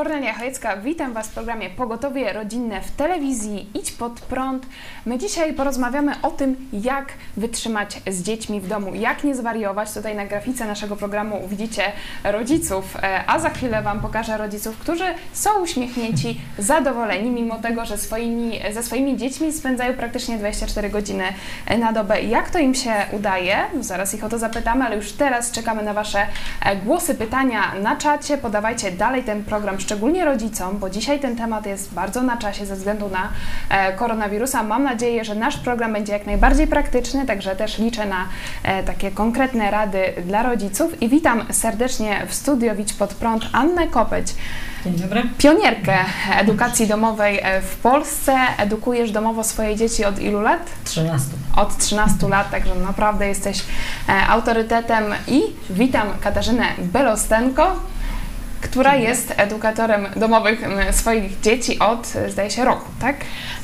Kornelia Chojecka, witam Was w programie Pogotowie Rodzinne w telewizji Idź Pod Prąd. My dzisiaj porozmawiamy o tym, jak wytrzymać z dziećmi w domu, jak nie zwariować. Tutaj na grafice naszego programu widzicie rodziców, e, a za chwilę Wam pokażę rodziców, którzy są uśmiechnięci, zadowoleni, mimo tego, że swoimi, ze swoimi dziećmi spędzają praktycznie 24 godziny na dobę. Jak to im się udaje? Zaraz ich o to zapytamy, ale już teraz czekamy na Wasze e, głosy, pytania na czacie. Podawajcie dalej ten program szczególnie rodzicom, bo dzisiaj ten temat jest bardzo na czasie ze względu na e, koronawirusa. Mam nadzieję, że nasz program będzie jak najbardziej praktyczny, także też liczę na e, takie konkretne rady dla rodziców i witam serdecznie w studio Widź Pod Prąd Annę Kopeć. Dzień dobry. Pionierkę edukacji domowej e, w Polsce. Edukujesz domowo swoje dzieci od ilu lat? 13. Od 13 lat, także naprawdę jesteś autorytetem i witam Katarzynę Belostenko która jest edukatorem domowych swoich dzieci od, zdaje się, roku, tak?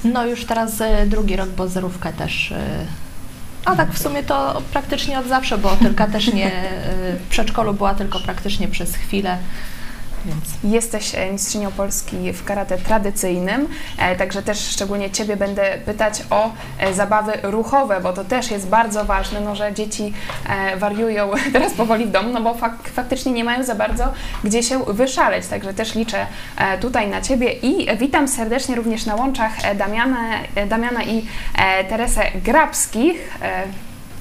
No już teraz e, drugi rok, bo zerówkę też. E, a tak w sumie to praktycznie od zawsze, bo tylko też nie e, w przedszkolu była tylko praktycznie przez chwilę. Więc. Jesteś e, mistrzynią Polski w karate tradycyjnym, e, także też szczególnie Ciebie będę pytać o e, zabawy ruchowe, bo to też jest bardzo ważne, no, że dzieci wariują teraz powoli w domu, no bo fak faktycznie nie mają za bardzo gdzie się wyszaleć, także też liczę tutaj na Ciebie i witam serdecznie również na łączach Damiana, Damiana i Teresę Grabskich,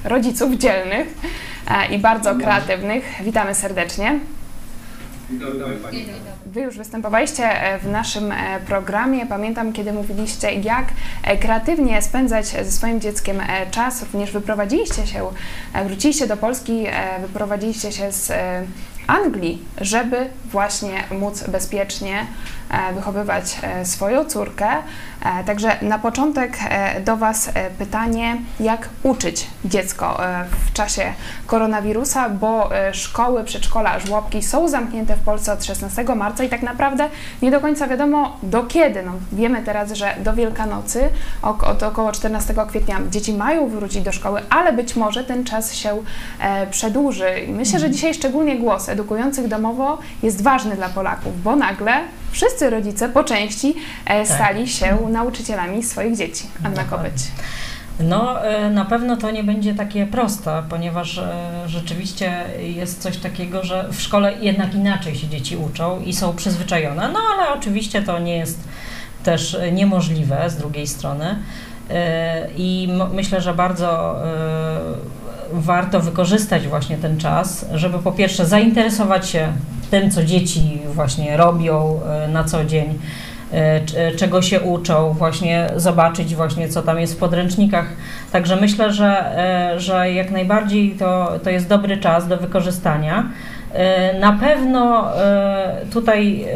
rodziców dzielnych i bardzo kreatywnych. Witamy serdecznie. Wy już występowaliście e, w naszym e, programie. Pamiętam, kiedy mówiliście, jak e, kreatywnie spędzać ze swoim dzieckiem czas. Również wyprowadziliście się, wróciliście do Polski, wyprowadziliście się z Anglii, żeby właśnie móc bezpiecznie E, wychowywać e, swoją córkę. E, także na początek do Was pytanie, jak uczyć dziecko w czasie koronawirusa, bo szkoły, przedszkola, żłobki są zamknięte w Polsce od 16 marca i tak naprawdę nie do końca wiadomo do kiedy. No, wiemy teraz, że do Wielkanocy, od około 14 kwietnia dzieci mają wrócić do szkoły, ale być może ten czas się przedłuży. I myślę, że dzisiaj szczególnie głos edukujących domowo jest ważny dla Polaków, bo nagle wszyscy rodzice po części e, tak. stali się nauczycielami swoich dzieci. Anna Kopeć. No, e, na pewno to nie będzie takie proste, ponieważ e, rzeczywiście jest coś takiego, że w szkole jednak inaczej się dzieci uczą i są przyzwyczajone, no ale oczywiście to nie jest też niemożliwe z drugiej strony. I myślę, że bardzo warto wykorzystać właśnie ten czas, żeby po pierwsze zainteresować się tym, co dzieci właśnie robią e, na co dzień, e, e, czego się uczą, właśnie zobaczyć właśnie, co tam jest w podręcznikach. Także myślę, że, że jak najbardziej to, to jest dobry czas do wykorzystania. Na pewno tutaj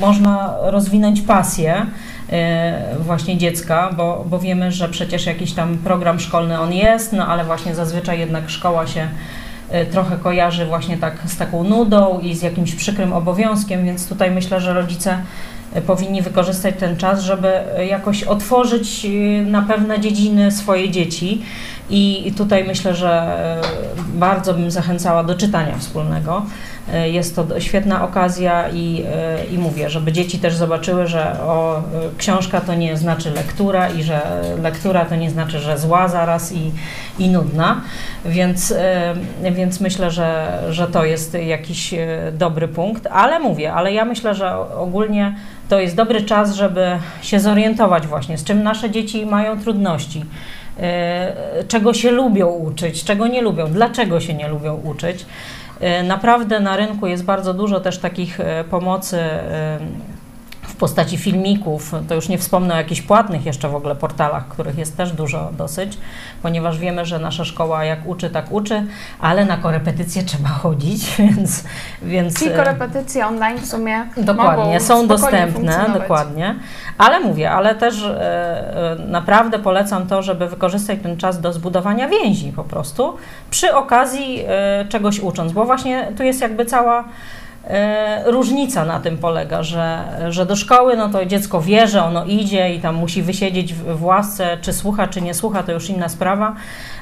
można rozwinąć pasję właśnie dziecka, bo, bo wiemy, że przecież jakiś tam program szkolny on jest, no ale właśnie zazwyczaj jednak szkoła się E, trochę kojarzy właśnie tak z taką nudą i z jakimś przykrym obowiązkiem, więc tutaj myślę, że rodzice e, powinni wykorzystać ten czas, żeby jakoś otworzyć na pewne dziedziny swoje dzieci. I tutaj myślę, że bardzo bym zachęcała do czytania wspólnego. E, jest to świetna okazja i, e, i mówię, żeby dzieci też zobaczyły, że o, e, książka to nie znaczy lektura i że lektura to nie znaczy, że zła zaraz i, i nudna, więc, więc myślę, że, że to jest jakiś dobry punkt, ale mówię, ale ja myślę, że ogólnie to jest dobry czas, żeby się zorientować właśnie, z czym nasze dzieci mają trudności czego się lubią uczyć, czego nie lubią, dlaczego się nie lubią uczyć. E, naprawdę na rynku jest bardzo dużo też takich e, pomocy e, w postaci filmików, to już nie wspomnę o jakichś płatnych jeszcze w ogóle portalach, których jest też dużo dosyć, ponieważ wiemy, że nasza szkoła jak uczy, tak uczy, ale na korepetycje trzeba chodzić, więc... więc Czyli korepetycje online w sumie Dokładnie, są dostępne, dokładnie, ale mówię, ale też e, naprawdę polecam to, żeby wykorzystać ten czas do zbudowania więzi po prostu, przy okazji e, czegoś ucząc, bo właśnie tu jest jakby cała E, różnica na tym polega, że, że do szkoły no to dziecko wie, że ono idzie i tam musi wysiedzieć w, w łasce, czy słucha, czy nie słucha, to już inna sprawa.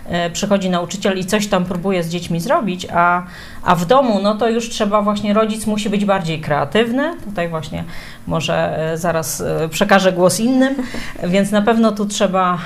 E, przychodzi nauczyciel i coś tam próbuje z dziećmi zrobić, a, a w domu no to już trzeba właśnie, rodzic musi być bardziej kreatywny. Tutaj właśnie może e, zaraz przekażę głos innym, więc na pewno tu trzeba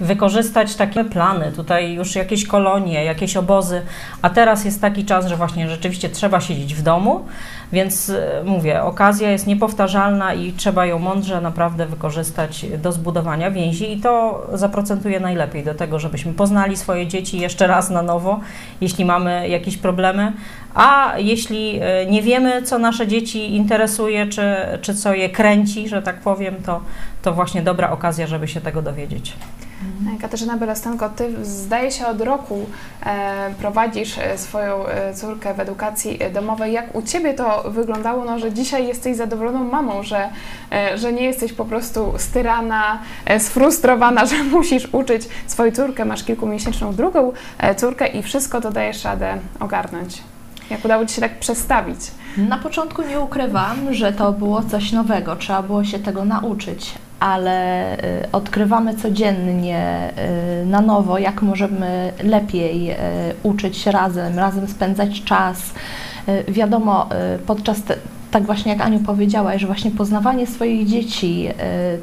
wykorzystać takie plany, tutaj już jakieś kolonie, jakieś obozy, a teraz jest taki czas, że właśnie rzeczywiście trzeba siedzieć w domu, więc e, mówię, okazja jest niepowtarzalna i trzeba ją mądrze naprawdę wykorzystać do zbudowania więzi i to zaprocentuje najlepiej do tego, żebyśmy poznali swoje dzieci jeszcze raz na nowo, jeśli mamy jakieś problemy, a jeśli e, nie wiemy, co nasze dzieci interesuje, czy, czy co je kręci, że tak powiem, to, to właśnie dobra okazja, żeby się tego dowiedzieć. Mhm. Katarzyna Belastenko, Ty zdaje się od roku e, prowadzisz e, swoją e, córkę w edukacji domowej. Jak u Ciebie to wyglądało, no, że dzisiaj jesteś zadowoloną mamą, że, e, że nie jesteś po prostu styrana, e, sfrustrowana, że musisz uczyć swoją córkę, masz kilkumiesięczną drugą e, córkę i wszystko to dajesz radę ogarnąć. Jak udało Ci się tak przestawić? Na początku nie ukrywam, że to było coś nowego, trzeba było się tego nauczyć, ale y, odkrywamy codziennie y, na nowo, jak możemy lepiej y, uczyć się razem, razem spędzać czas. Wiadomo, podczas te, tak właśnie jak Aniu powiedziałaś, że właśnie poznawanie swoich dzieci,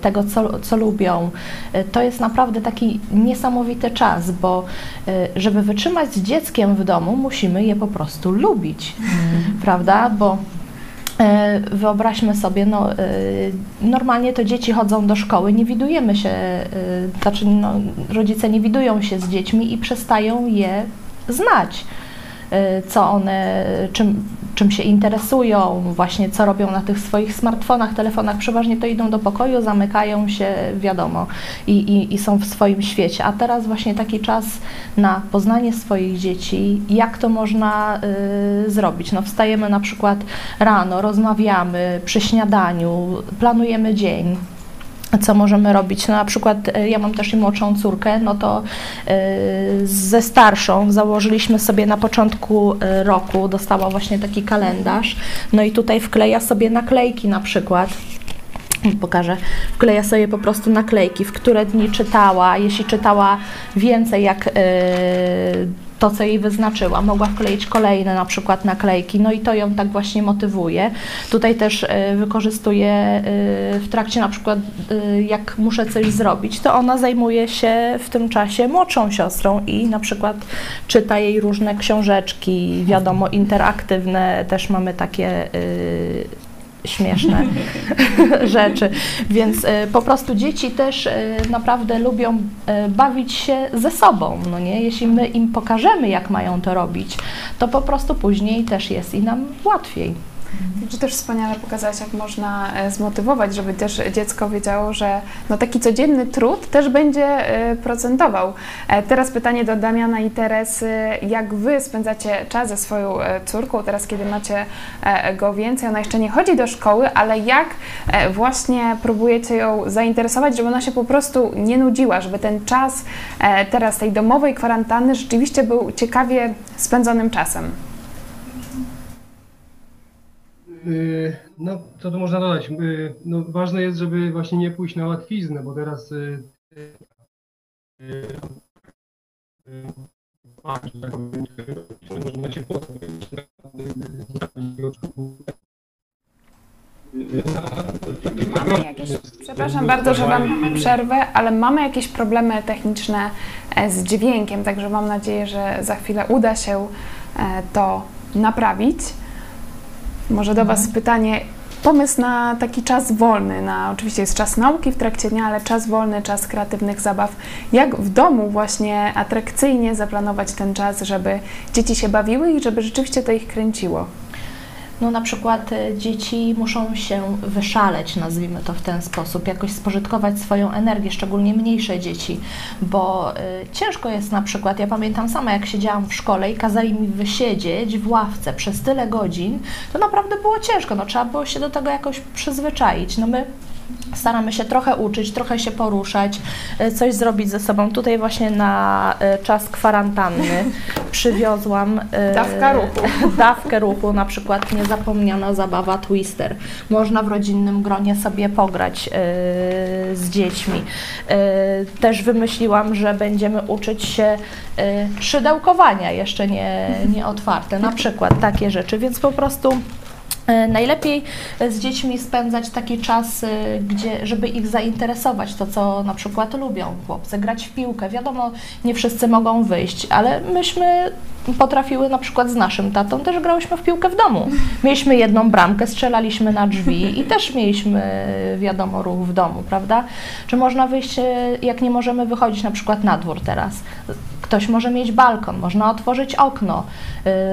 tego co, co lubią, to jest naprawdę taki niesamowity czas, bo żeby wytrzymać z dzieckiem w domu, musimy je po prostu lubić, mm. prawda? Bo wyobraźmy sobie, no, e, normalnie to dzieci chodzą do szkoły, nie widujemy się, e, znaczy no, rodzice nie widują się z dziećmi i przestają je znać. Co one, czym, czym się interesują, właśnie co robią na tych swoich smartfonach, telefonach. Przeważnie to idą do pokoju, zamykają się, wiadomo, i, i, i są w swoim świecie. A teraz właśnie taki czas na poznanie swoich dzieci, jak to można y, zrobić. No, wstajemy na przykład rano, rozmawiamy przy śniadaniu, planujemy dzień co możemy robić. No, na przykład e, ja mam też i młodszą córkę, no to e, ze starszą założyliśmy sobie na początku e, roku, dostała właśnie taki kalendarz, no i tutaj wkleja sobie naklejki na przykład. Pokażę, wkleja sobie po prostu naklejki, w które dni czytała, jeśli czytała więcej jak to, co jej wyznaczyła. Mogła wkleić kolejne na przykład naklejki, no i to ją tak właśnie motywuje. Tutaj też y, wykorzystuję y, w trakcie na przykład, y, jak muszę coś zrobić, to ona zajmuje się w tym czasie młodszą siostrą i na przykład czyta jej różne książeczki, wiadomo, interaktywne, też mamy takie śmieszne rzeczy. Więc y, po prostu dzieci też y, naprawdę lubią y, bawić się ze sobą. No nie? Jeśli my im pokażemy, jak mają to robić, to po prostu później też jest i nam łatwiej. Czy też wspaniale pokazać, jak można e, zmotywować, żeby też dziecko wiedziało, że no taki codzienny trud też będzie e, procentował. E, teraz pytanie do Damiana i Teresy. Jak Wy spędzacie czas ze swoją córką, teraz kiedy macie go więcej? Ona jeszcze nie chodzi do szkoły, ale jak właśnie próbujecie ją zainteresować, żeby ona się po prostu nie nudziła, żeby ten czas teraz tej domowej kwarantanny rzeczywiście był ciekawie spędzonym czasem? Y, no, co tu można dodać? Y, no, ważne jest, żeby właśnie nie pójść na łatwiznę, bo teraz Mamy jakieś, przepraszam bardzo, że Wam przerwę, ale mamy jakieś problemy techniczne e, z dźwiękiem, także mam nadzieję, że za chwilę uda się e, to naprawić. Może do Was pytanie, pomysł na taki czas wolny, na oczywiście jest czas nauki w trakcie dnia, ale czas wolny, czas kreatywnych zabaw. Jak w domu właśnie atrakcyjnie zaplanować ten czas, żeby dzieci się bawiły i żeby rzeczywiście to ich kręciło? No na przykład y, dzieci muszą się wyszaleć, nazwijmy to w ten sposób, jakoś spożytkować swoją energię, szczególnie mniejsze dzieci, bo y, ciężko jest na przykład, ja pamiętam sama jak siedziałam w szkole i kazali mi wysiedzieć w ławce przez tyle godzin, to naprawdę było ciężko, no trzeba było się do tego jakoś przyzwyczaić. No my Staramy się trochę uczyć, trochę się poruszać, y, coś zrobić ze sobą. Tutaj właśnie na y, czas kwarantanny przywiozłam y, Dawka ruchu. dawkę ruchu, na przykład niezapomniana zabawa Twister. Można w rodzinnym gronie sobie pograć z dziećmi. Też wymyśliłam, że będziemy uczyć się szydełkowania, jeszcze nie, nie otwarte, na przykład takie rzeczy, więc po prostu E, Najlepiej z dziećmi spędzać taki czas, y, gdzie, żeby ich zainteresować, to co na przykład lubią chłopcy, grać w piłkę. Wiadomo, nie wszyscy mogą wyjść, ale myśmy potrafiły na przykład z naszym tatą, też grałyśmy w piłkę w domu. Mieliśmy jedną bramkę, strzelaliśmy na drzwi i też mieliśmy, wiadomo, ruch w domu, prawda? Czy można wyjść, y, jak nie możemy wychodzić na przykład na dwór teraz? Ktoś może mieć balkon, można otworzyć okno,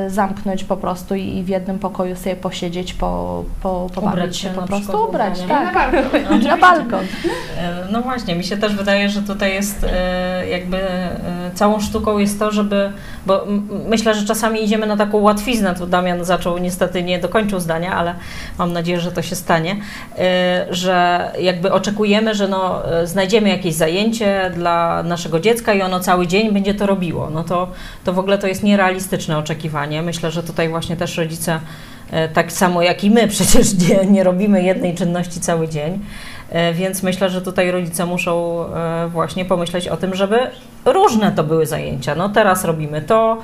y, zamknąć po prostu i w jednym pokoju sobie posiedzieć, po, po, pobawić Ubrać się po na prostu, ubrać, tak. Na balkon. Na balkon. E, No właśnie, mi się też wydaje, że tutaj jest e, jakby e, całą sztuką jest to, żeby, bo myślę, że czasami idziemy na taką łatwiznę, tu Damian zaczął, niestety nie dokończył zdania, ale mam nadzieję, że to się stanie, że jakby oczekujemy, że no, znajdziemy jakieś zajęcie dla naszego dziecka i ono cały dzień będzie to robiło. No to, to w ogóle to jest nierealistyczne oczekiwanie. Myślę, że tutaj właśnie też rodzice E, tak samo jak i my przecież nie, nie robimy jednej czynności cały dzień. E, Więc myślę, że tutaj rodzice muszą e, właśnie pomyśleć o tym, żeby różne to były zajęcia. No teraz robimy to,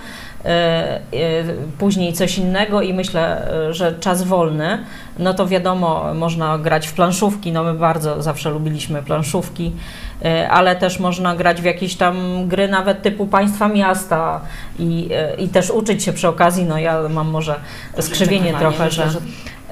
później coś innego i myślę, że czas wolny, no to wiadomo, można grać w planszówki, no my bardzo zawsze lubiliśmy planszówki, ale też można grać w jakieś tam gry nawet typu państwa miasta i, e, i też uczyć się przy okazji, no ja mam może skrzywienie trochę, że,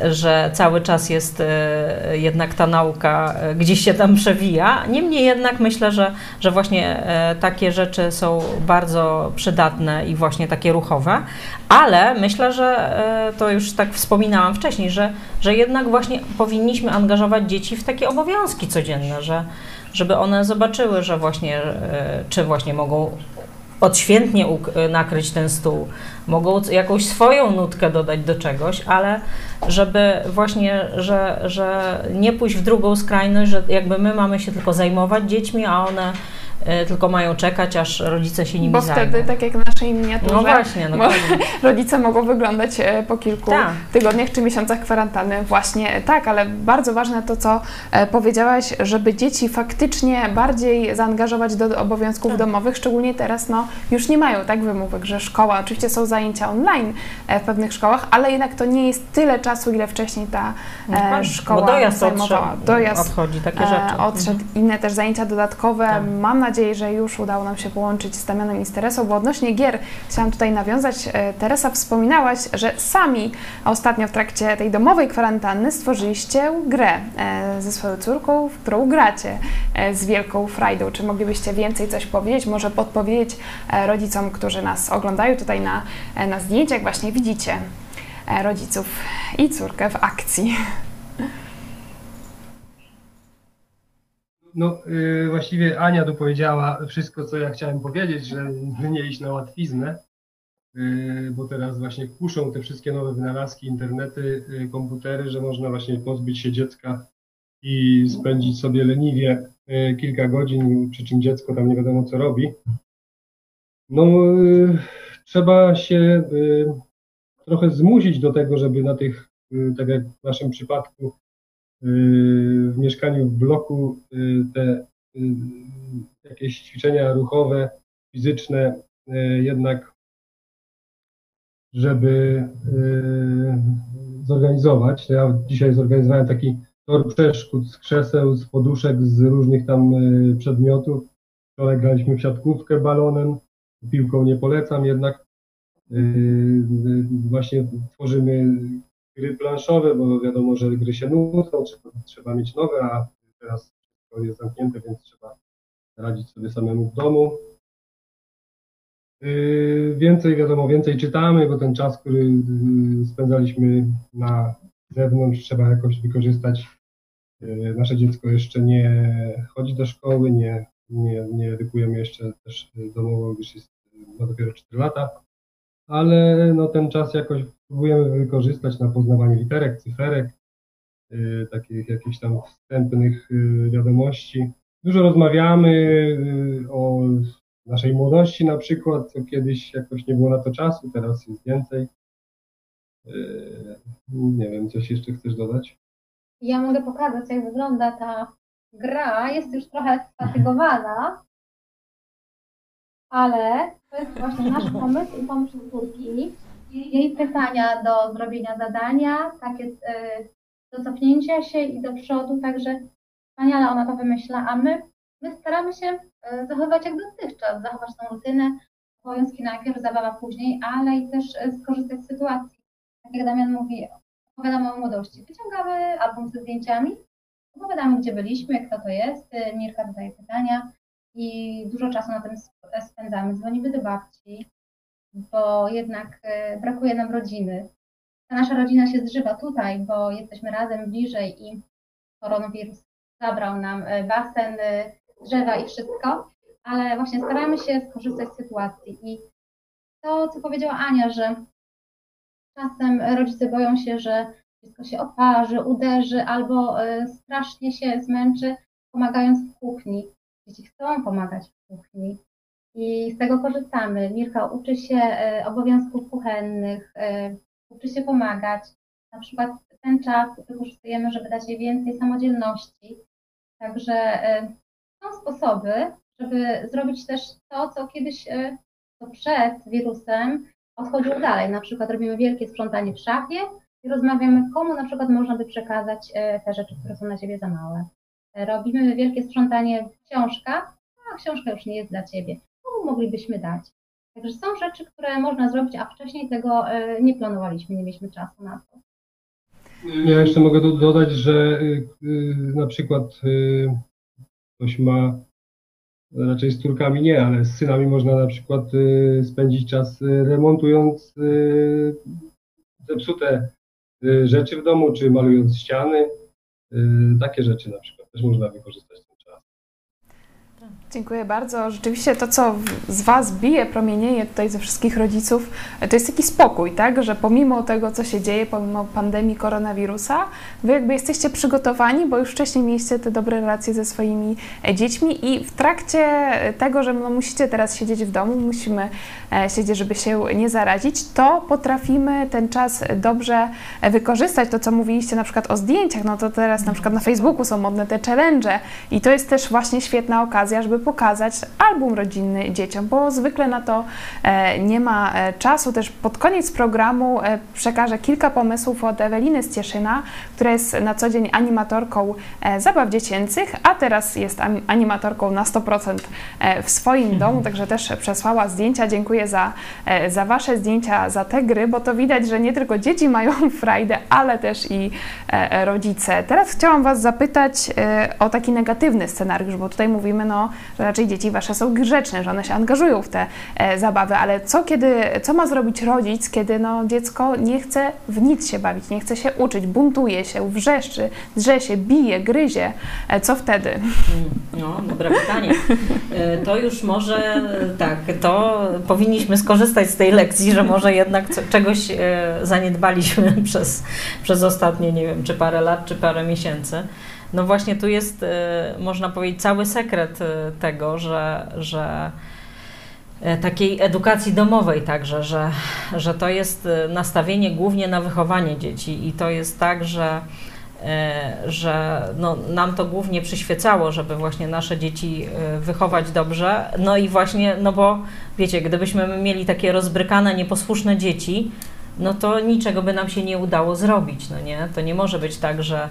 że cały czas jest e, jednak ta nauka e, gdzieś się tam przewija. Niemniej jednak myślę, że, że właśnie e, takie rzeczy są bardzo przydatne i właśnie takie ruchowe, ale myślę, że e, to już tak wspominałam wcześniej, że, że jednak właśnie powinniśmy angażować dzieci w takie obowiązki codzienne, że, żeby one zobaczyły, że właśnie, e, czy właśnie mogą odświętnie uk- nakryć ten stół, mogą jakąś swoją nutkę dodać do czegoś, ale żeby właśnie, że, że nie pójść w drugą skrajność, że jakby my mamy się tylko zajmować dziećmi, a one tylko mają czekać, aż rodzice się nimi Bo zajmą. wtedy, tak jak w naszej miniaturze, No właśnie, mo- dokładnie. rodzice mogą wyglądać e, po kilku Tak. tygodniach czy miesiącach kwarantanny. Właśnie e, tak, ale bardzo ważne to, co e, powiedziałaś, żeby dzieci faktycznie bardziej zaangażować do obowiązków Tak. domowych, szczególnie teraz no, już nie mają tak wymówek, że szkoła, oczywiście są zajęcia online e, w pewnych szkołach, ale jednak to nie jest tyle czasu, ile wcześniej ta e, Dokładnie. szkoła Bo dojazd zajmowała. odszedł, Dojazd odchodzi, takie e, rzeczy. odszedł. Inne też zajęcia dodatkowe. Tak. Mam nadzieję, że już udało nam się połączyć z Damianem i z Teresą, bo odnośnie gier chciałam tutaj nawiązać. E, Teresa, wspominałaś, że sami ostatnio w trakcie tej domowej kwarantanny stworzyliście grę e, ze swoją córką, w którą gracie e, z wielką frajdą. Czy moglibyście więcej coś powiedzieć, może podpowiedzieć rodzicom, którzy nas oglądają tutaj na, na zdjęciach, właśnie widzicie rodziców i córkę w akcji. No, y, właściwie Ania tu powiedziała wszystko, co ja chciałem powiedzieć, że nie iść na łatwiznę, y, bo teraz właśnie kuszą te wszystkie nowe wynalazki, internety, y, komputery, że można właśnie pozbyć się dziecka i spędzić sobie leniwie y, kilka godzin, przy czym dziecko tam nie wiadomo co robi. No, y, trzeba się y, trochę zmusić do tego, żeby na tych, tak jak w naszym przypadku, w mieszkaniu w bloku y, te y, jakieś ćwiczenia ruchowe, fizyczne, y, jednak żeby y, zorganizować. Ja dzisiaj zorganizowałem taki tor przeszkód z krzeseł, z poduszek, z różnych tam y, przedmiotów. Wczoraj graliśmy w siatkówkę balonem, piłką nie polecam jednak. Y, y, Właśnie tworzymy gry planszowe, bo wiadomo, że gry się nudzą, trzeba, trzeba mieć nowe, a teraz to jest zamknięte, więc trzeba radzić sobie samemu w domu. Yy, więcej, wiadomo, więcej czytamy, bo ten czas, który yy, spędzaliśmy na zewnątrz, trzeba jakoś wykorzystać. Yy, nasze dziecko jeszcze nie chodzi do szkoły, nie, nie, nie edukujemy jeszcze też domowo, gdyż jest, ma dopiero 4 lata, ale no, ten czas jakoś próbujemy wykorzystać na poznawanie literek, cyferek, takich jakichś tam wstępnych wiadomości. Dużo rozmawiamy o naszej młodości na przykład, co kiedyś jakoś nie było na to czasu, teraz jest więcej. Nie wiem, coś jeszcze chcesz dodać? Ja mogę pokazać, jak wygląda ta gra. Jest już trochę sfatygowana, ale to jest właśnie nasz pomysł i pomysł córki. Jej pytania do zrobienia zadania, takie yy, do cofnięcia się i do przodu, także wspaniale ona to wymyśla, a my my staramy się e, zachować jak dotychczas, zachować tą rutynę, obowiązki najpierw, zabawa później, ale i też e, skorzystać z sytuacji. Tak jak Damian mówi, opowiadamy o młodości. Wyciągamy album ze zdjęciami, opowiadamy, gdzie byliśmy, kto to jest, Mirka zadaje pytania i dużo czasu na tym spędzamy. Dzwonimy do babci, bo jednak brakuje nam rodziny. Ta nasza rodzina się zżywa tutaj, bo jesteśmy razem bliżej i koronawirus zabrał nam basen, drzewa i wszystko, ale właśnie staramy się skorzystać z sytuacji. I to, co powiedziała Ania, że czasem rodzice boją się, że dziecko się oparzy, uderzy albo e, strasznie się zmęczy, pomagając w kuchni. Dzieci chcą pomagać w kuchni i z tego korzystamy. Mirka uczy się e, obowiązków kuchennych, e, uczy się pomagać. Na przykład ten czas wykorzystujemy, żeby dać jej więcej samodzielności. Także są sposoby, żeby zrobić też to, co kiedyś e, to przed wirusem odchodziło dalej. Na przykład robimy wielkie sprzątanie w szafie i rozmawiamy, komu na przykład można by przekazać e, te rzeczy, które są na ciebie za małe. E, robimy wielkie sprzątanie w książkach, a książka już nie jest dla ciebie. Moglibyśmy dać? Także są rzeczy, które można zrobić, a wcześniej tego nie planowaliśmy, nie mieliśmy czasu na to. Ja jeszcze mogę dodać, że y, y, na przykład ktoś ma raczej z córkami nie, ale z synami można na przykład spędzić czas remontując zepsute rzeczy w domu, czy malując ściany. Takie rzeczy na przykład też można wykorzystać. Dziękuję bardzo. Rzeczywiście to, co z Was bije, promienieje tutaj ze wszystkich rodziców, to jest taki spokój, tak? Że pomimo tego, co się dzieje, pomimo pandemii koronawirusa, Wy jakby jesteście przygotowani, bo już wcześniej mieliście te dobre relacje ze swoimi e, dziećmi i w trakcie tego, że no, musicie teraz siedzieć w domu, musimy e, siedzieć, żeby się nie zarazić, to potrafimy ten czas dobrze e, wykorzystać. To, co mówiliście na przykład o zdjęciach, no to teraz na przykład na Facebooku są modne te challenge i to jest też właśnie świetna okazja, żeby pokazać album rodzinny dzieciom, bo zwykle na to e, nie ma e, czasu. Też pod koniec programu e, przekażę kilka pomysłów od Eweliny z Cieszyna, która jest na co dzień animatorką zabaw dziecięcych, a teraz jest animatorką na 100% w swoim mhm. domu, także też przesłała zdjęcia. Dziękuję za, za Wasze zdjęcia, za te gry, bo to widać, że nie tylko dzieci mają frajdę, ale też i rodzice. Teraz chciałam Was zapytać o taki negatywny scenariusz, bo tutaj mówimy, no, że raczej dzieci wasze są grzeczne, że one się angażują w te e, zabawy, ale co kiedy, co ma zrobić rodzic, kiedy no, dziecko nie chce w nic się bawić, nie chce się uczyć, buntuje się, wrzeszczy, drze się, bije, gryzie, e, co wtedy? No, dobre pytanie. E, to już może, tak, to powinniśmy skorzystać z tej lekcji, że może jednak co, czegoś zaniedbaliśmy przez, przez ostatnie, nie wiem, czy parę lat, czy parę miesięcy. No właśnie tu jest, e, można powiedzieć, cały sekret e, tego, że, że e, takiej edukacji domowej także, że, że to jest nastawienie głównie na wychowanie dzieci i to jest tak, że że no, nam to głównie przyświecało, żeby właśnie nasze dzieci wychować dobrze. No i właśnie, no bo wiecie, gdybyśmy mieli takie rozbrykane, nieposłuszne dzieci, no to niczego by nam się nie udało zrobić, no nie? To nie może być tak, że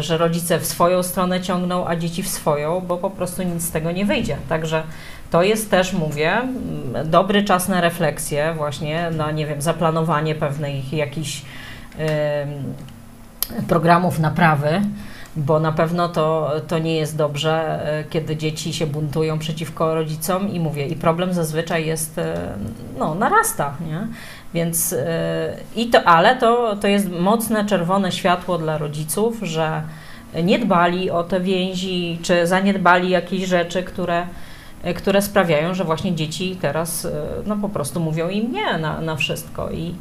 że rodzice w swoją stronę ciągną, a dzieci w swoją, bo po prostu nic z tego nie wyjdzie. Także to jest też, mówię, mm, dobry czas na refleksję, właśnie na, nie wiem, zaplanowanie pewnych jakichś programów naprawy bo na pewno to, to nie jest dobrze, e, kiedy dzieci się buntują przeciwko rodzicom i mówię, i problem zazwyczaj jest, e, no, narasta, nie? Więc e, i to, ale to, to jest mocne czerwone światło dla rodziców, że nie dbali o te więzi, czy zaniedbali jakieś rzeczy, które, które sprawiają, że właśnie dzieci teraz no, po prostu mówią im nie na, na wszystko. I,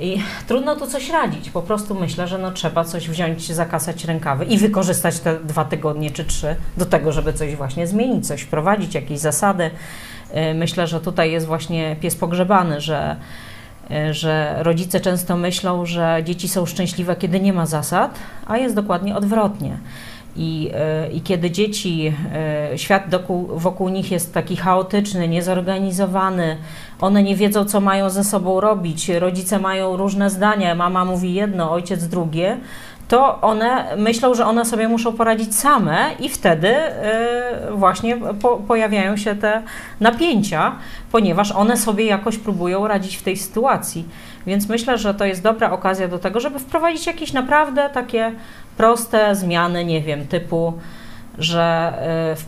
i trudno tu coś radzić. Po prostu myślę, że no trzeba coś wziąć, zakasać rękawy i wykorzystać te dwa tygodnie czy trzy do tego, żeby coś właśnie zmienić, coś wprowadzić, jakieś zasady. Y, myślę, że tutaj jest właśnie pies pogrzebany, że, y, że rodzice często myślą, że dzieci są szczęśliwe, kiedy nie ma zasad, a jest dokładnie odwrotnie. I, e, I kiedy dzieci, e, świat wokół nich jest taki chaotyczny, niezorganizowany, one nie wiedzą, co mają ze sobą robić, rodzice mają różne zdania, mama mówi jedno, ojciec drugie, to one myślą, że one sobie muszą poradzić same, i wtedy e, właśnie po, pojawiają się te napięcia, ponieważ one sobie jakoś próbują radzić w tej sytuacji. Więc myślę, że to jest dobra okazja do tego, żeby wprowadzić jakieś naprawdę takie proste zmiany, nie wiem, typu że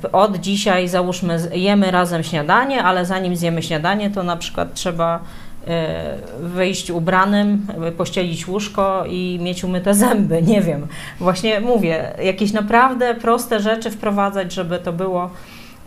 y, od dzisiaj załóżmy jemy razem śniadanie, ale zanim zjemy śniadanie, to na przykład trzeba y, wyjść ubranym, pościelić łóżko i mieć umyte zęby, nie wiem. Właśnie mówię, jakieś naprawdę proste rzeczy wprowadzać, żeby to było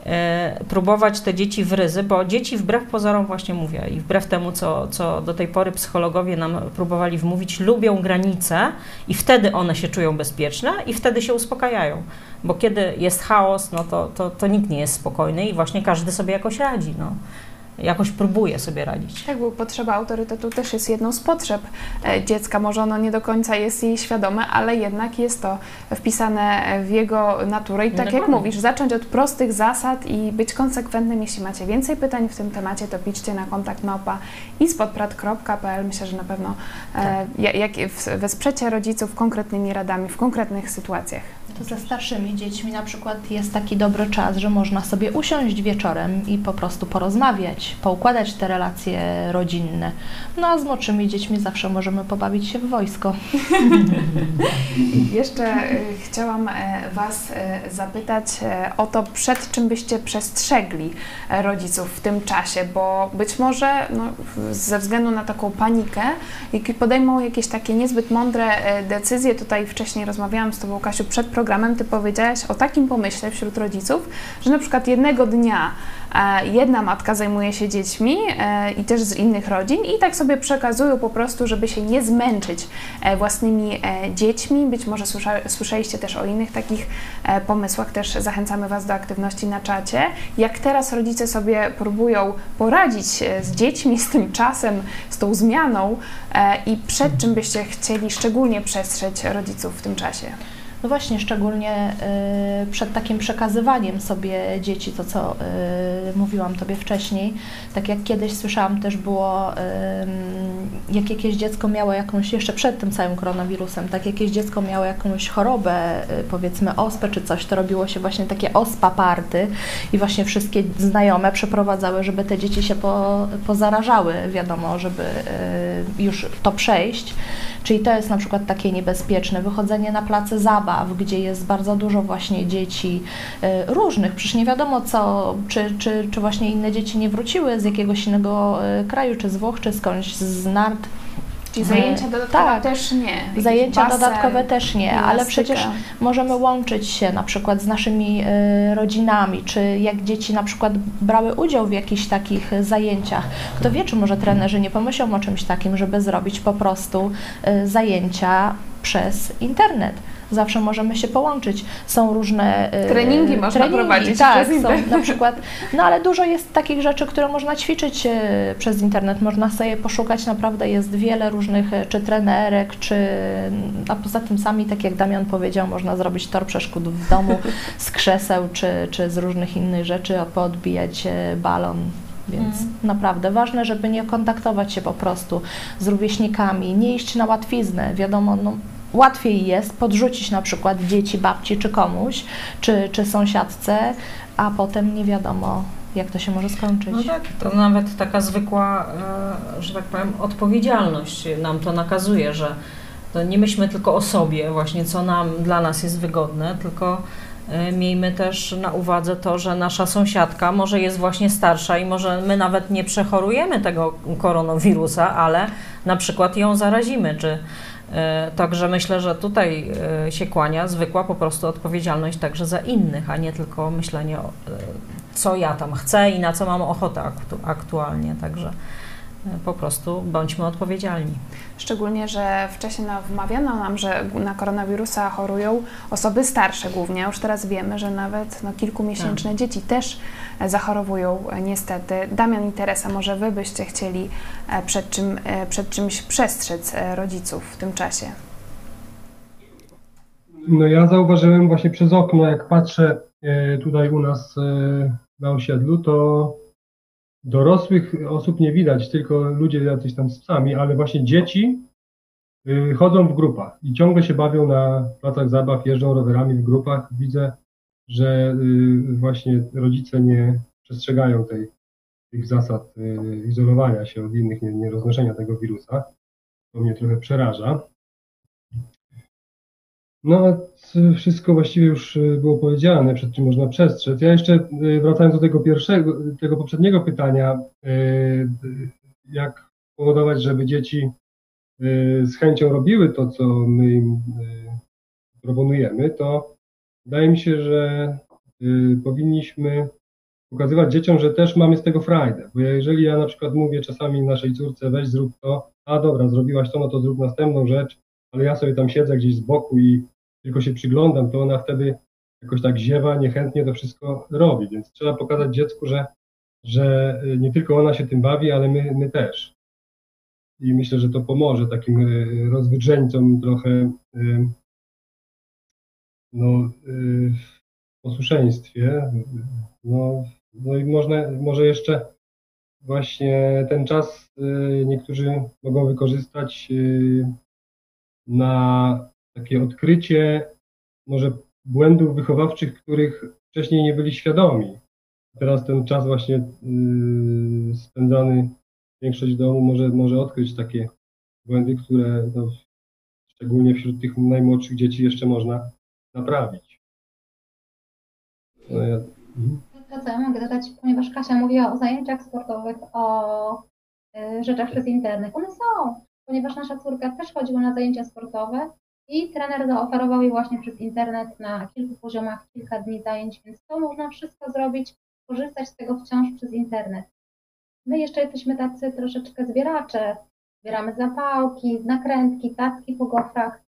E, próbować te dzieci w ryzy, bo dzieci wbrew pozorom właśnie mówię i wbrew temu, co, co do tej pory psychologowie nam próbowali wmówić, lubią granice i wtedy one się czują bezpieczne i wtedy się uspokajają. Bo kiedy jest chaos, no to, to, to nikt nie jest spokojny i właśnie każdy sobie jakoś radzi. No jakoś próbuje sobie radzić. Tak, bo potrzeba autorytetu też jest jedną z potrzeb e, dziecka. Może ono nie do końca jest jej świadome, ale jednak jest to wpisane w jego naturę. I tak jak mówisz, zacząć od prostych zasad i być konsekwentnym. Jeśli macie więcej pytań w tym temacie, to piszcie na kontakt nopa i spodprat.pl. Myślę, że na pewno e, tak. jak, wesprzecie rodziców konkretnymi radami w konkretnych sytuacjach. Ze starszymi dziećmi na przykład jest taki dobry czas, że można sobie usiąść wieczorem i po prostu porozmawiać, poukładać te relacje rodzinne. No a z młodszymi dziećmi zawsze możemy pobawić się w wojsko. Jeszcze e, chciałam e, Was e, zapytać o to, przed czym byście przestrzegli rodziców w tym czasie, bo być może no, ze względu na taką panikę, podejmą jakieś takie niezbyt mądre decyzje, tutaj wcześniej rozmawiałam z Tobą, Kasiu, przed programem Ty powiedziałaś o takim pomyśle wśród rodziców, że na przykład jednego dnia e, jedna matka zajmuje się dziećmi e, i też z innych rodzin i tak sobie przekazują po prostu, żeby się nie zmęczyć e, własnymi dziećmi. Być może słysza, słyszeliście też o innych takich pomysłach, też zachęcamy Was do aktywności na czacie. Jak teraz rodzice sobie próbują poradzić z dziećmi, z tym czasem, z tą zmianą i przed czym byście chcieli szczególnie przestrzec rodziców w tym czasie? No właśnie, szczególnie y, przed takim przekazywaniem sobie dzieci, to co y, mówiłam Tobie wcześniej, tak jak kiedyś słyszałam też było, y, jak jakieś dziecko miało jakąś, jeszcze przed tym całym koronawirusem, tak jakieś dziecko miało jakąś chorobę, powiedzmy ospę czy coś, to robiło się właśnie takie ospa party i właśnie wszystkie znajome przeprowadzały, żeby te dzieci się po, pozarażały, wiadomo, żeby już to przejść. Czyli to jest na przykład takie niebezpieczne. Wychodzenie na place zabaw, gdzie jest bardzo dużo właśnie dzieci y, różnych. Przecież nie wiadomo co, czy, czy, czy właśnie inne dzieci nie wróciły z jakiegoś innego y, kraju, czy z Włoch, czy skądś z nart Czyli zajęcia dodatkowe tak, też nie. Jakiś zajęcia basen, dodatkowe też nie, ale przecież możemy łączyć się na przykład z naszymi y, rodzinami, czy jak dzieci na przykład brały udział w jakichś takich zajęciach. Kto wie, czy może trenerzy nie pomyślą o czymś takim, żeby zrobić po prostu y, zajęcia przez internet zawsze możemy się połączyć. Są różne e, treningi można treningi, prowadzić tak, przez są na przykład, no ale dużo jest takich rzeczy, które można ćwiczyć e, przez internet. Można sobie poszukać, naprawdę jest wiele różnych, e, czy trenerek, czy a poza tym sami, tak jak Damian powiedział, można zrobić tor przeszkód w domu z krzeseł, czy, czy z różnych innych rzeczy, poodbijać balon więc mm. naprawdę ważne, żeby nie kontaktować się po prostu z rówieśnikami, nie iść na łatwiznę. Wiadomo, no, łatwiej jest podrzucić na przykład dzieci, babci czy komuś, czy, czy sąsiadce, a potem nie wiadomo, jak to się może skończyć. No tak, to nawet taka zwykła, e, że tak powiem, odpowiedzialność nam to nakazuje, że to nie myślmy tylko o sobie, właśnie co nam, dla nas jest wygodne, tylko y, miejmy też na uwadze to, że nasza sąsiadka może jest właśnie starsza i może my nawet nie przechorujemy tego koronawirusa, ale na przykład ją zarazimy, czy Także myślę, że tutaj y, się kłania zwykła po prostu odpowiedzialność także za innych, a nie tylko myślenie o co ja tam chcę i na co mam ochotę aktu aktualnie. Także po prostu bądźmy odpowiedzialni. Szczególnie, że wcześniej wmawiano nam, że na koronawirusa chorują osoby starsze głównie. Już teraz wiemy, że nawet no, kilkumiesięczne tak. dzieci też zachorowują niestety. Damian i Teresa, może Wy byście chcieli e, przed, czym, e, przed czymś przestrzec e, rodziców w tym czasie? No ja zauważyłem właśnie przez okno, jak patrzę tutaj u nas na osiedlu, to dorosłych osób nie widać, tylko ludzie jacyś tam z psami, ale właśnie dzieci y, chodzą w grupach i ciągle się bawią na placach zabaw, jeżdżą rowerami w grupach. Widzę, że y, właśnie rodzice nie przestrzegają tej, tych zasad y, izolowania się od innych, nie, nie roznoszenia tego wirusa. To mnie trochę przeraża. No, wszystko właściwie już e, było powiedziane, przed czym można przestrzec. Ja jeszcze e, wracając do tego pierwszego, tego poprzedniego pytania, e, jak powodować, żeby dzieci z chęcią robiły to, co my im proponujemy, to wydaje mi się, że powinniśmy pokazywać dzieciom, że też mamy z tego frajdę. Bo jeżeli ja na przykład mówię czasami naszej córce, weź zrób to, a dobra, zrobiłaś to, no to zrób następną rzecz, ale ja sobie tam siedzę gdzieś z boku i tylko się przyglądam, to ona wtedy jakoś tak ziewa, niechętnie to wszystko robi. Więc trzeba pokazać dziecku, że, że nie tylko ona się tym bawi, ale my, my też. I myślę, że to pomoże takim e, rozwydrzeńcom trochę e, no, w posłuszeństwie. No, no i można, może jeszcze właśnie ten czas niektórzy mogą wykorzystać na takie odkrycie może błędów wychowawczych, których wcześniej nie byli świadomi. Teraz ten czas właśnie yy, spędzany, większość domu może, może odkryć takie błędy, które no, szczególnie wśród tych najmłodszych dzieci jeszcze można naprawić. No ja, mhm. To, co ja mogę dodać, ponieważ Kasia mówiła o zajęciach sportowych, o y, rzeczach przez internet. One są, ponieważ nasza córka też chodziła na zajęcia sportowe i trener zaoferował jej właśnie przez internet na kilku poziomach kilka dni zajęć, więc to można wszystko zrobić, korzystać z tego wciąż przez internet. My jeszcze jesteśmy tacy troszeczkę zbieracze, zbieramy zapałki, nakrętki, tacki po gofrach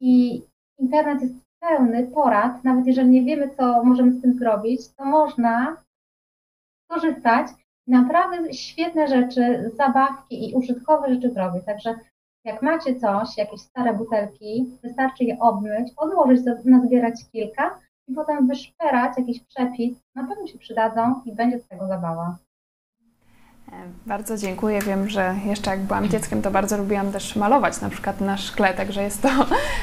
i internet jest pełny porad, nawet jeżeli nie wiemy, co możemy z tym zrobić, to można korzystać naprawdę świetne rzeczy, zabawki i użytkowe rzeczy zrobić. Także jak macie coś, jakieś stare butelki, wystarczy je obmyć, odłożyć, nazbierać kilka i potem wyszperać jakiś przepis, na pewno się przydadzą i będzie z tego zabawa. Bardzo dziękuję. Wiem, że jeszcze jak byłam dzieckiem, to bardzo lubiłam też malować na przykład na szkle, także jest to e,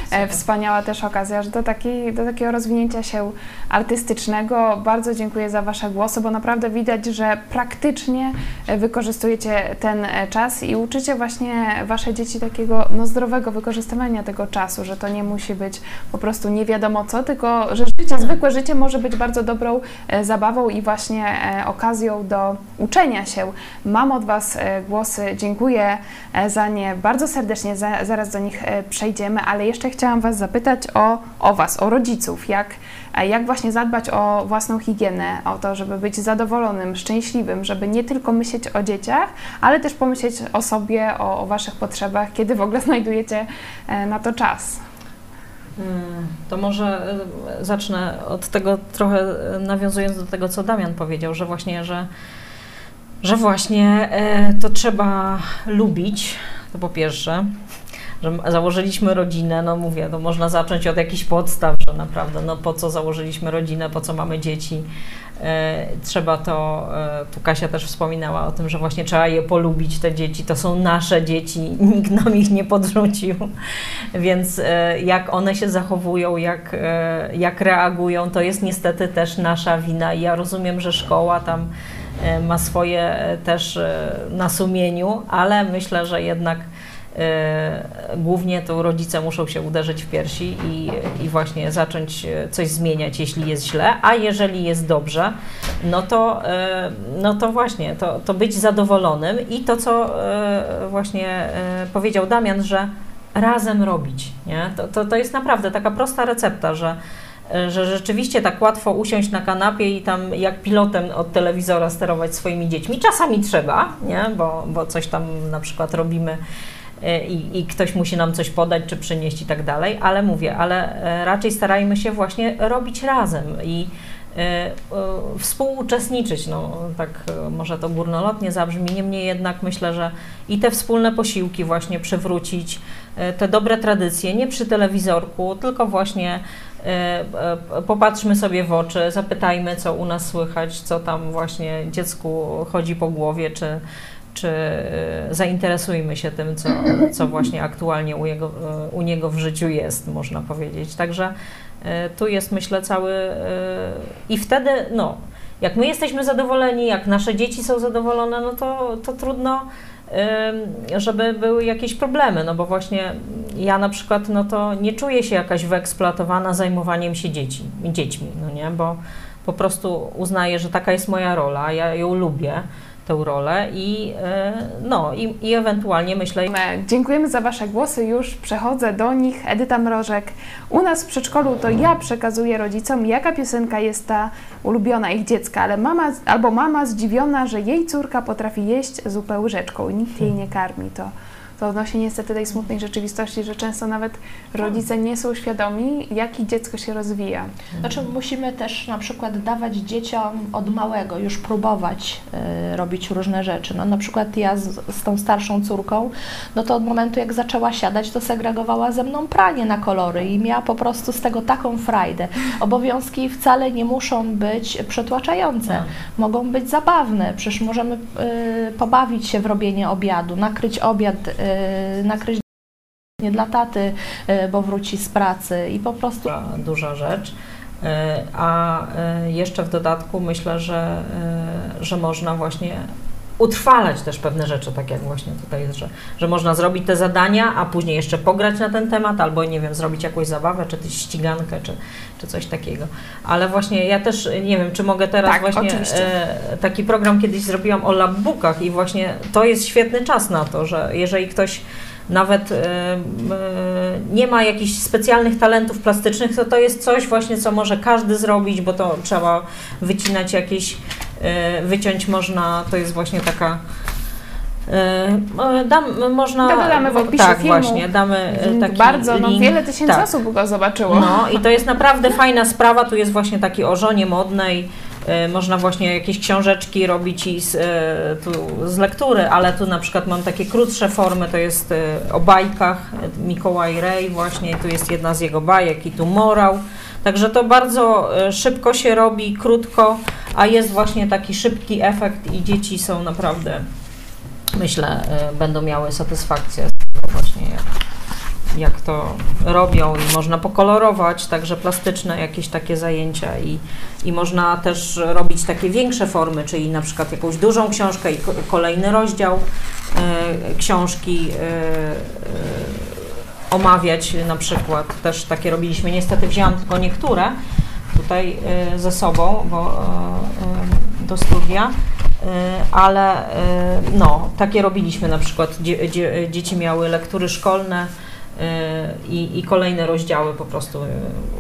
Super. wspaniała też okazja do, takiej, do takiego rozwinięcia się artystycznego. Bardzo dziękuję za Wasze głosy, bo naprawdę widać, że praktycznie e, wykorzystujecie ten e, czas i uczycie właśnie Wasze dzieci takiego no, zdrowego wykorzystywania tego czasu, że to nie musi być po prostu nie wiadomo co, tylko że życie, zwykłe życie może być bardzo dobrą zabawą i właśnie okazją do uczenia się Mam od Was e, głosy, dziękuję e, za nie. Bardzo serdecznie, za, zaraz do nich e, przejdziemy, ale jeszcze chciałam Was zapytać o, o Was, o rodziców, jak, jak właśnie zadbać o własną higienę, o to, żeby być zadowolonym, szczęśliwym, żeby nie tylko myśleć o dzieciach, ale też pomyśleć o sobie, o, o Waszych potrzebach, kiedy w ogóle znajdujecie na to czas. Hmm, to może zacznę od tego trochę nawiązując do tego, co Damian powiedział, że właśnie, że że właśnie e, to trzeba lubić, to po pierwsze, że założyliśmy rodzinę, no mówię, to można zacząć od jakichś podstaw, że naprawdę, no po co założyliśmy rodzinę, po co mamy dzieci, e, trzeba to, e, tu Kasia też wspominała o tym, że właśnie trzeba je polubić, te dzieci, to są nasze dzieci, nikt nam ich nie podrzucił, więc jak one się zachowują, jak, jak reagują, to jest niestety też nasza wina. I ja rozumiem, że szkoła tam ma swoje e, też e, na sumieniu, ale myślę, że jednak Głównie to rodzice muszą się uderzyć w piersi i, i właśnie zacząć coś zmieniać, jeśli jest źle, a jeżeli jest dobrze, no to, no to właśnie, to, to być zadowolonym i to, co właśnie powiedział Damian, że razem robić. Nie? To, to, to jest naprawdę taka prosta recepta, że, że rzeczywiście tak łatwo usiąść na kanapie i tam jak pilotem od telewizora sterować swoimi dziećmi. Czasami trzeba, nie? Bo, bo coś tam na przykład robimy e, i, i, ktoś musi nam coś podać czy przynieść i tak dalej, ale mówię, ale e, raczej starajmy się właśnie robić razem i e, współuczestniczyć. No, tak może to górnolotnie zabrzmi, niemniej jednak myślę, że i te wspólne posiłki właśnie przywrócić, te dobre tradycje, nie przy telewizorku, tylko właśnie popatrzmy sobie w oczy, zapytajmy, co u nas słychać, co tam właśnie dziecku chodzi po głowie, czy, czy zainteresujmy się tym, co, co właśnie aktualnie u, jego, u niego w życiu jest, można powiedzieć. Także tu jest, myślę, cały. I wtedy, no, jak my jesteśmy zadowoleni, jak nasze dzieci są zadowolone, no to, to trudno żeby były jakieś problemy, no bo właśnie ja na przykład, no to nie czuję się jakaś wyeksploatowana zajmowaniem się dzieci, dziećmi, no nie, bo po prostu uznaję, że taka jest moja rola, ja ją lubię, tę rolę i, e, no, i, i ewentualnie myślę... Dziękujemy za Wasze głosy, już przechodzę do nich. Edyta Mrożek. U nas w przedszkolu to ja przekazuję rodzicom, jaka piosenka jest ta ulubiona ich dziecka, ale mama albo mama zdziwiona, że jej córka potrafi jeść zupę łyżeczką i nikt jej nie karmi. To to odnosi niestety tej smutnej rzeczywistości, że często nawet rodzice nie są świadomi, jak dziecko się rozwija. Znaczy musimy też na przykład dawać dzieciom od małego, już próbować y, robić różne rzeczy. No, na przykład ja z, z, tą starszą córką, no to od momentu jak zaczęła siadać, to segregowała ze mną pranie na kolory i miała po prostu z tego taką frajdę. Obowiązki wcale nie muszą być przytłaczające, no. mogą być zabawne. Przecież możemy y, pobawić się w robienie obiadu, nakryć obiad Y, nakryć nie dla taty, y, bo wróci z pracy i po prostu... Duża rzecz. Y, a jeszcze w dodatku myślę, że, że można właśnie utrwalać też pewne rzeczy, tak jak właśnie tutaj jest, że, że można zrobić te zadania, a później jeszcze pograć na ten temat, albo nie wiem, zrobić jakąś zabawę, czy ścigankę, czy, czy coś takiego. Ale właśnie ja też nie wiem, czy mogę teraz tak, właśnie e, taki program kiedyś zrobiłam o labbookach i właśnie to jest świetny czas na to, że jeżeli ktoś nawet e, e, nie ma jakichś specjalnych talentów plastycznych, to to jest coś właśnie, co może każdy zrobić, bo to trzeba wycinać jakieś, wyciąć można, to jest właśnie taka Dam, można. To dodamy w opisie tak, filmu. właśnie, damy taki Bardzo, no link. wiele tysięcy tak. osób go zobaczyło. No i to jest naprawdę fajna sprawa, tu jest właśnie taki o żonie modnej, E, można właśnie jakieś książeczki robić i z, e, z lektury, ale tu na przykład mam takie krótsze formy, to jest e, o bajkach, Mikołaj Rej właśnie, tu jest jedna z jego bajek i tu morał. Także to bardzo szybko się robi, krótko, a jest właśnie taki szybki efekt i dzieci są naprawdę, myślę, będą miały satysfakcję z tego właśnie jak to robią i można pokolorować, także plastyczne jakieś takie zajęcia i, i można też robić takie większe formy, czyli na przykład jakąś dużą książkę i kolejny rozdział y, książki omawiać na przykład. Też takie robiliśmy, niestety wzięłam tylko niektóre tutaj ze sobą, bo do studia, ale no, takie robiliśmy na przykład. dzieci miały lektury szkolne, i, i kolejne rozdziały po prostu e,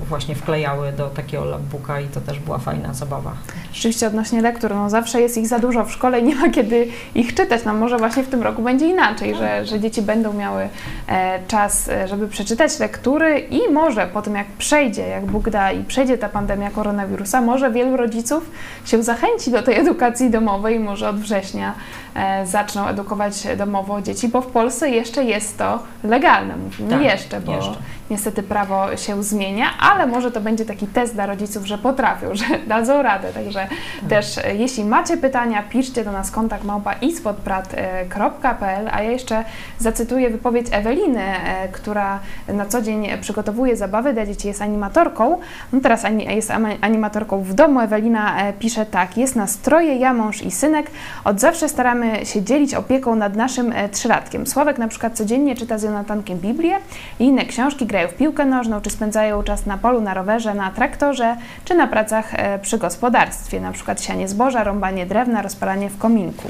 właśnie wklejały do takiego logbooka i to też była fajna zabawa. Rzeczywiście odnośnie lektur, no zawsze jest ich za dużo w szkole i nie ma kiedy ich czytać. No może właśnie w tym roku będzie inaczej, że, że dzieci będą miały e, czas, e, żeby przeczytać lektury i może po tym jak przejdzie, jak Bóg da i przejdzie ta pandemia koronawirusa, może wielu rodziców się zachęci do tej edukacji domowej, może od września e, zaczną edukować domowo dzieci, bo w Polsce jeszcze jest to legalne. Mówimy tak, jeszcze, bo jeszcze niestety prawo się zmienia, ale może to będzie taki test dla rodziców, że potrafią, że dadzą radę. Także też e, jeśli macie pytania, piszcie do nas kontakt małpa ispodprat.pl, a ja jeszcze zacytuję wypowiedź Eweliny, e, która na co dzień przygotowuje zabawy dla dzieci, jest animatorką. No teraz jest animatorką w domu. Ewelina e, pisze tak, jest nas troje, ja, mąż i synek. Od zawsze staramy się dzielić opieką nad naszym e, trzylatkiem. Sławek na przykład codziennie czyta z Jonatankiem Biblię i inne książki, grają w piłkę nożną, czy spędzają czas na polu, na rowerze, na traktorze, czy na pracach e, przy gospodarstwie, na przykład sianie zboża, rąbanie drewna, rozpalanie w kominku.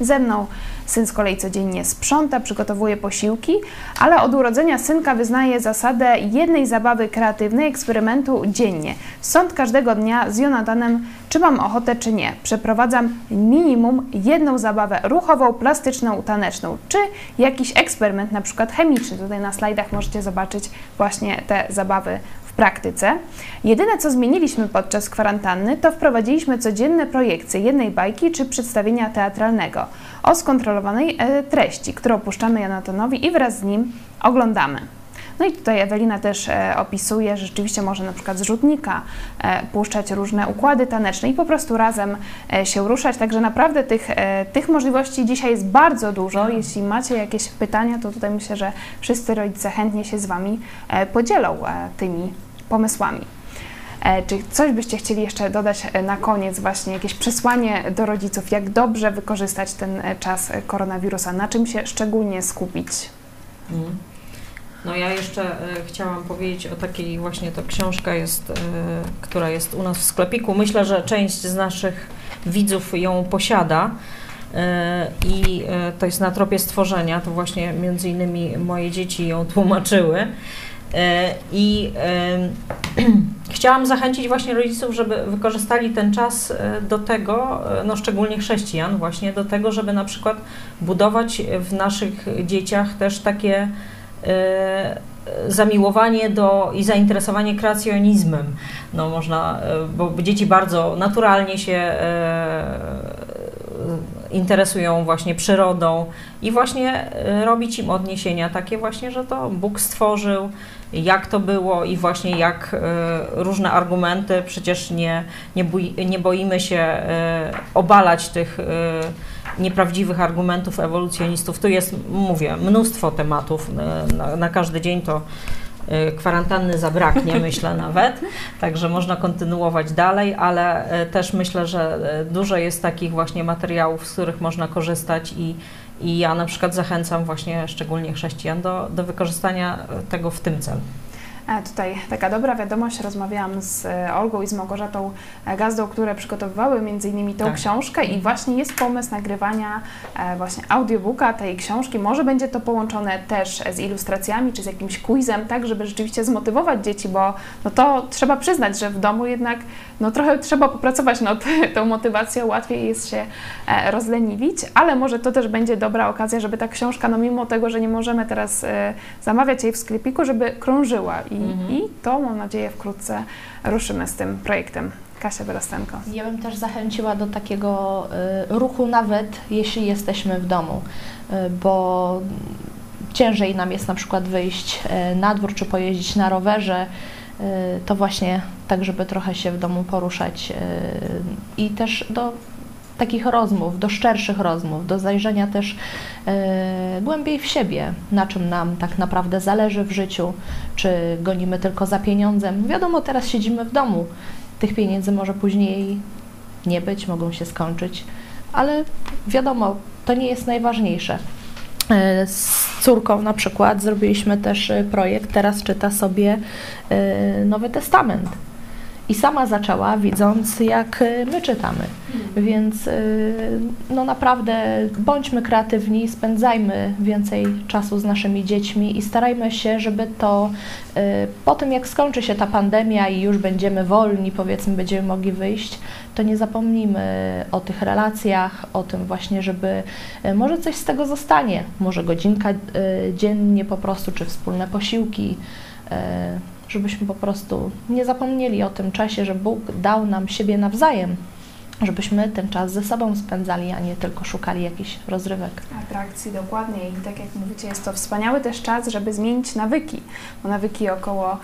Ze mną syn z kolei codziennie sprząta, przygotowuje posiłki, ale od urodzenia synka wyznaje zasadę jednej zabawy kreatywnej, eksperymentu dziennie. Sąd każdego dnia z Jonatanem, czy mam ochotę, czy nie. Przeprowadzam minimum jedną zabawę ruchową, plastyczną, taneczną, czy jakiś eksperyment, na przykład chemiczny. Tutaj na slajdach możecie zobaczyć właśnie te zabawy praktyce. Jedyne, co zmieniliśmy podczas kwarantanny, to wprowadziliśmy codzienne projekcje jednej bajki czy przedstawienia teatralnego o skontrolowanej e, treści, którą puszczamy Jonatanowi i wraz z nim oglądamy. No i tutaj Ewelina też e, opisuje, że rzeczywiście może na przykład z rzutnika e, puszczać różne układy taneczne i po prostu razem się ruszać. Także naprawdę tych, tych możliwości dzisiaj jest bardzo dużo. Jeśli macie jakieś pytania, to tutaj myślę, że wszyscy rodzice chętnie się z Wami podzielą tymi pomysłami. E, Czy coś byście chcieli jeszcze dodać e, na koniec, właśnie jakieś przesłanie do rodziców, jak dobrze wykorzystać ten e, czas koronawirusa, na czym się szczególnie skupić? Mm. No ja jeszcze chciałam powiedzieć o takiej właśnie, to książka jest, która jest u nas w sklepiku. Myślę, że część z naszych widzów ją posiada i to jest na tropie stworzenia, to właśnie między innymi moje dzieci ją tłumaczyły. E, I chciałam zachęcić właśnie rodziców, żeby wykorzystali ten czas e, do tego, e, no szczególnie chrześcijan, właśnie do tego, żeby na przykład budować w naszych dzieciach też takie zamiłowanie do i zainteresowanie kreacjonizmem. No można, bo dzieci bardzo naturalnie się interesują właśnie przyrodą i właśnie e, robić im odniesienia takie właśnie, że to Bóg stworzył, jak to było i właśnie jak e, różne argumenty, przecież nie, nie, boi, nie boimy się e, obalać tych nieprawdziwych argumentów ewolucjonistów. Tu jest, mówię, mnóstwo tematów na, na każdy dzień to kwarantanny zabraknie, myślę nawet, także można kontynuować dalej, ale e, też myślę, że e, dużo jest takich właśnie materiałów, z których można korzystać i, i ja na przykład zachęcam właśnie szczególnie chrześcijan do, do wykorzystania tego w tym celu. Tutaj taka dobra wiadomość, rozmawiałam z e, Olgą i z Małgorzatą Gazdą, które przygotowywały między innymi tą Tak. książkę i właśnie jest pomysł nagrywania e, właśnie audiobooka tej książki. Może będzie to połączone też z ilustracjami czy z jakimś quizem, tak żeby rzeczywiście zmotywować dzieci, bo no to trzeba przyznać, że w domu jednak no trochę trzeba popracować nad tą motywacją, łatwiej jest się e, rozleniwić, ale może to też będzie dobra okazja, żeby ta książka, no mimo tego, że nie możemy teraz zamawiać jej w sklepiku, żeby krążyła i, Mhm. i to mam nadzieję wkrótce ruszymy z tym projektem. Kasia Wyrostenko. Ja bym też zachęciła do takiego y, ruchu nawet jeśli jesteśmy w domu, y, bo ciężej nam jest na przykład wyjść y, na dwór czy pojeździć na rowerze, y, to właśnie tak, żeby trochę się w domu poruszać y, i też do takich rozmów, do szczerszych rozmów, do zajrzenia też y, głębiej w siebie, na czym nam tak naprawdę zależy w życiu, czy gonimy tylko za pieniądzem. Wiadomo, teraz siedzimy w domu, tych pieniędzy może później nie być, mogą się skończyć, ale wiadomo, to nie jest najważniejsze. E, Z córką na przykład zrobiliśmy też e, projekt, teraz czyta sobie e, Nowy Testament. I sama zaczęła, widząc, jak e, my czytamy. Więc e, no naprawdę bądźmy kreatywni, spędzajmy więcej czasu z naszymi dziećmi i starajmy się, żeby to e, po tym, jak skończy się ta pandemia i już będziemy wolni, powiedzmy, będziemy mogli wyjść, to nie zapomnijmy o tych relacjach, o tym właśnie, żeby może coś z tego zostanie, może godzinka dziennie po prostu, czy wspólne posiłki, żebyśmy po prostu nie zapomnieli o tym czasie, że Bóg dał nam siebie nawzajem żebyśmy ten czas ze sobą spędzali, a nie tylko szukali jakichś rozrywek. Atrakcji, dokładnie. I tak jak mówicie, jest to wspaniały też czas, żeby zmienić nawyki. Bo nawyki około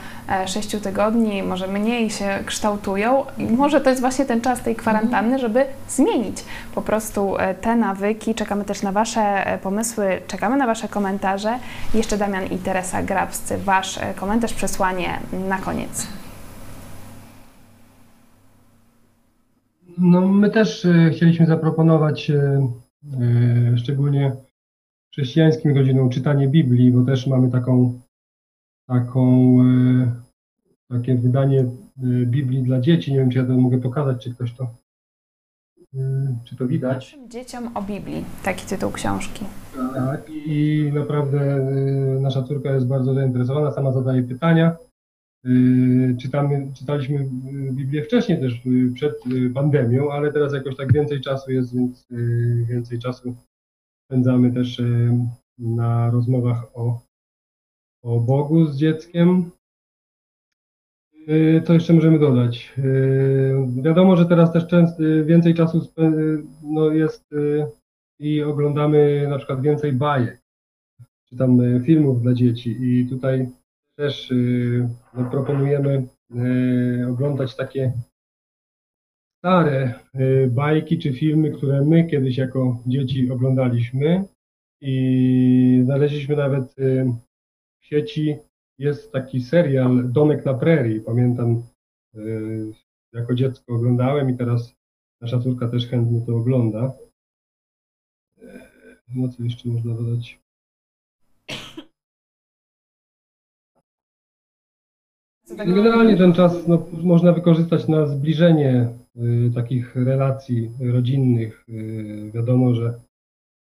6 tygodni, może mniej się kształtują i może to jest właśnie ten czas tej kwarantanny, żeby zmienić po prostu e, te nawyki. Czekamy też na Wasze e, pomysły, czekamy na Wasze komentarze. Jeszcze Damian i Teresa Grabscy, Wasz e, komentarz, przesłanie na koniec. No, my też e, chcieliśmy zaproponować e, e, szczególnie chrześcijańskim rodzinom czytanie Biblii, bo też mamy taką, taką takie wydanie Biblii dla dzieci. Nie wiem, czy ja to mogę pokazać, czy ktoś to, czy to widać. Dzieciom o Biblii, taki tytuł książki. Tak, i naprawdę nasza córka jest bardzo zainteresowana, sama zadaje pytania. Y, Czytamy, czytaliśmy y, Biblię wcześniej też y, przed pandemią, ale teraz jakoś tak więcej czasu jest, więc więcej czasu spędzamy też na rozmowach o, o Bogu z dzieckiem. Co jeszcze możemy dodać? Wiadomo, że teraz też często więcej czasu no jest i oglądamy na przykład więcej bajek, czy tam filmów dla dzieci i tutaj też y, no, proponujemy y, oglądać takie stare y, bajki czy filmy, które my kiedyś jako dzieci oglądaliśmy i znaleźliśmy nawet w sieci jest taki serial Domek na prerii, pamiętam jako dziecko oglądałem i teraz nasza córka też chętnie to ogląda. No co jeszcze można dodać? Generalnie ten czas no, można wykorzystać na zbliżenie y, takich relacji rodzinnych. Y, wiadomo, że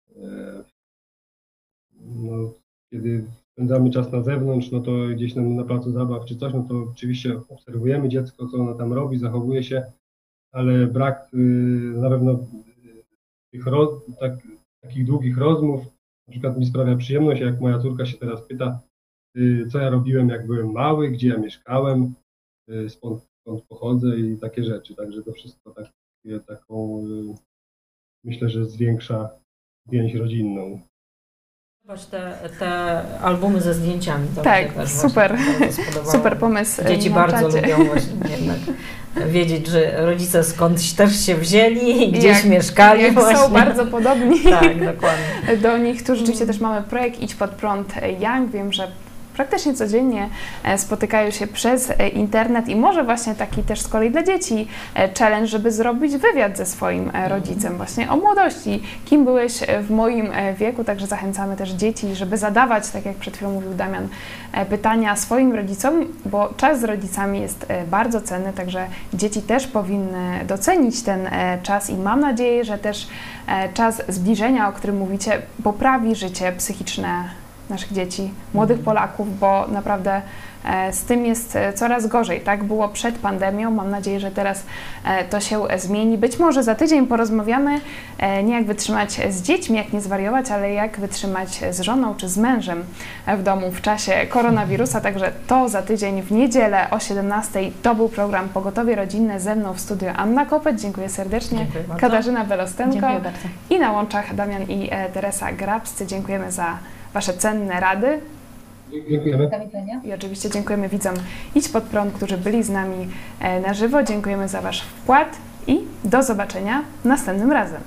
y, no, kiedy spędzamy czas na zewnątrz, no to gdzieś na, na placu zabaw czy coś, no to oczywiście obserwujemy dziecko, co ono tam robi, zachowuje się, ale brak y, na pewno y, tych roz, tak, takich długich rozmów, na przykład mi sprawia przyjemność, jak moja córka się teraz pyta, co ja robiłem, jak byłem mały, gdzie ja mieszkałem, y, skąd, skąd pochodzę i takie rzeczy. Także to wszystko tak, taką, y, myślę, że zwiększa więź rodzinną. Zobacz te, te albumy ze zdjęciami. To Tak, też super. Super pomysł. Dzieci na bardzo czacie. lubią właśnie jednak wiedzieć, że rodzice skądś też się wzięli i gdzieś Jak- mieszkali Jak właśnie. są bardzo podobni Tak, dokładnie. do nich. Tu rzeczywiście też mamy projekt Idź pod prąd Young. Wiem, że praktycznie codziennie e, spotykają się przez e, internet i może właśnie taki też z kolei dla dzieci e, challenge, żeby zrobić wywiad ze swoim rodzicem właśnie o młodości. Kim byłeś w moim wieku? Także zachęcamy też dzieci, żeby zadawać, tak jak przed chwilą mówił Damian, pytania swoim rodzicom, bo czas z rodzicami jest bardzo cenny, także dzieci też powinny docenić ten czas i mam nadzieję, że też czas zbliżenia, o którym mówicie, poprawi życie psychiczne naszych dzieci, młodych Polaków, bo naprawdę e, z tym jest e, coraz gorzej. Tak było przed pandemią. Mam nadzieję, że teraz e, to się zmieni. Być może za tydzień porozmawiamy nie jak wytrzymać z dziećmi, jak nie zwariować, ale jak wytrzymać z żoną czy z mężem w domu w czasie koronawirusa. Także to za tydzień w niedzielę o 17:00. To był program Pogotowie Rodzinne ze mną w studiu Anna Kopeć. Dziękuję serdecznie. Dziękuję. Katarzyna Belostenko. I na łączach Damian i Teresa Grabscy. Dziękujemy za Wasze cenne rady Dziękujemy. Do widzenia. i oczywiście dziękujemy widzom Idź Pod Prąd, którzy byli z nami e, na żywo. Dziękujemy za Wasz wkład i do zobaczenia następnym razem.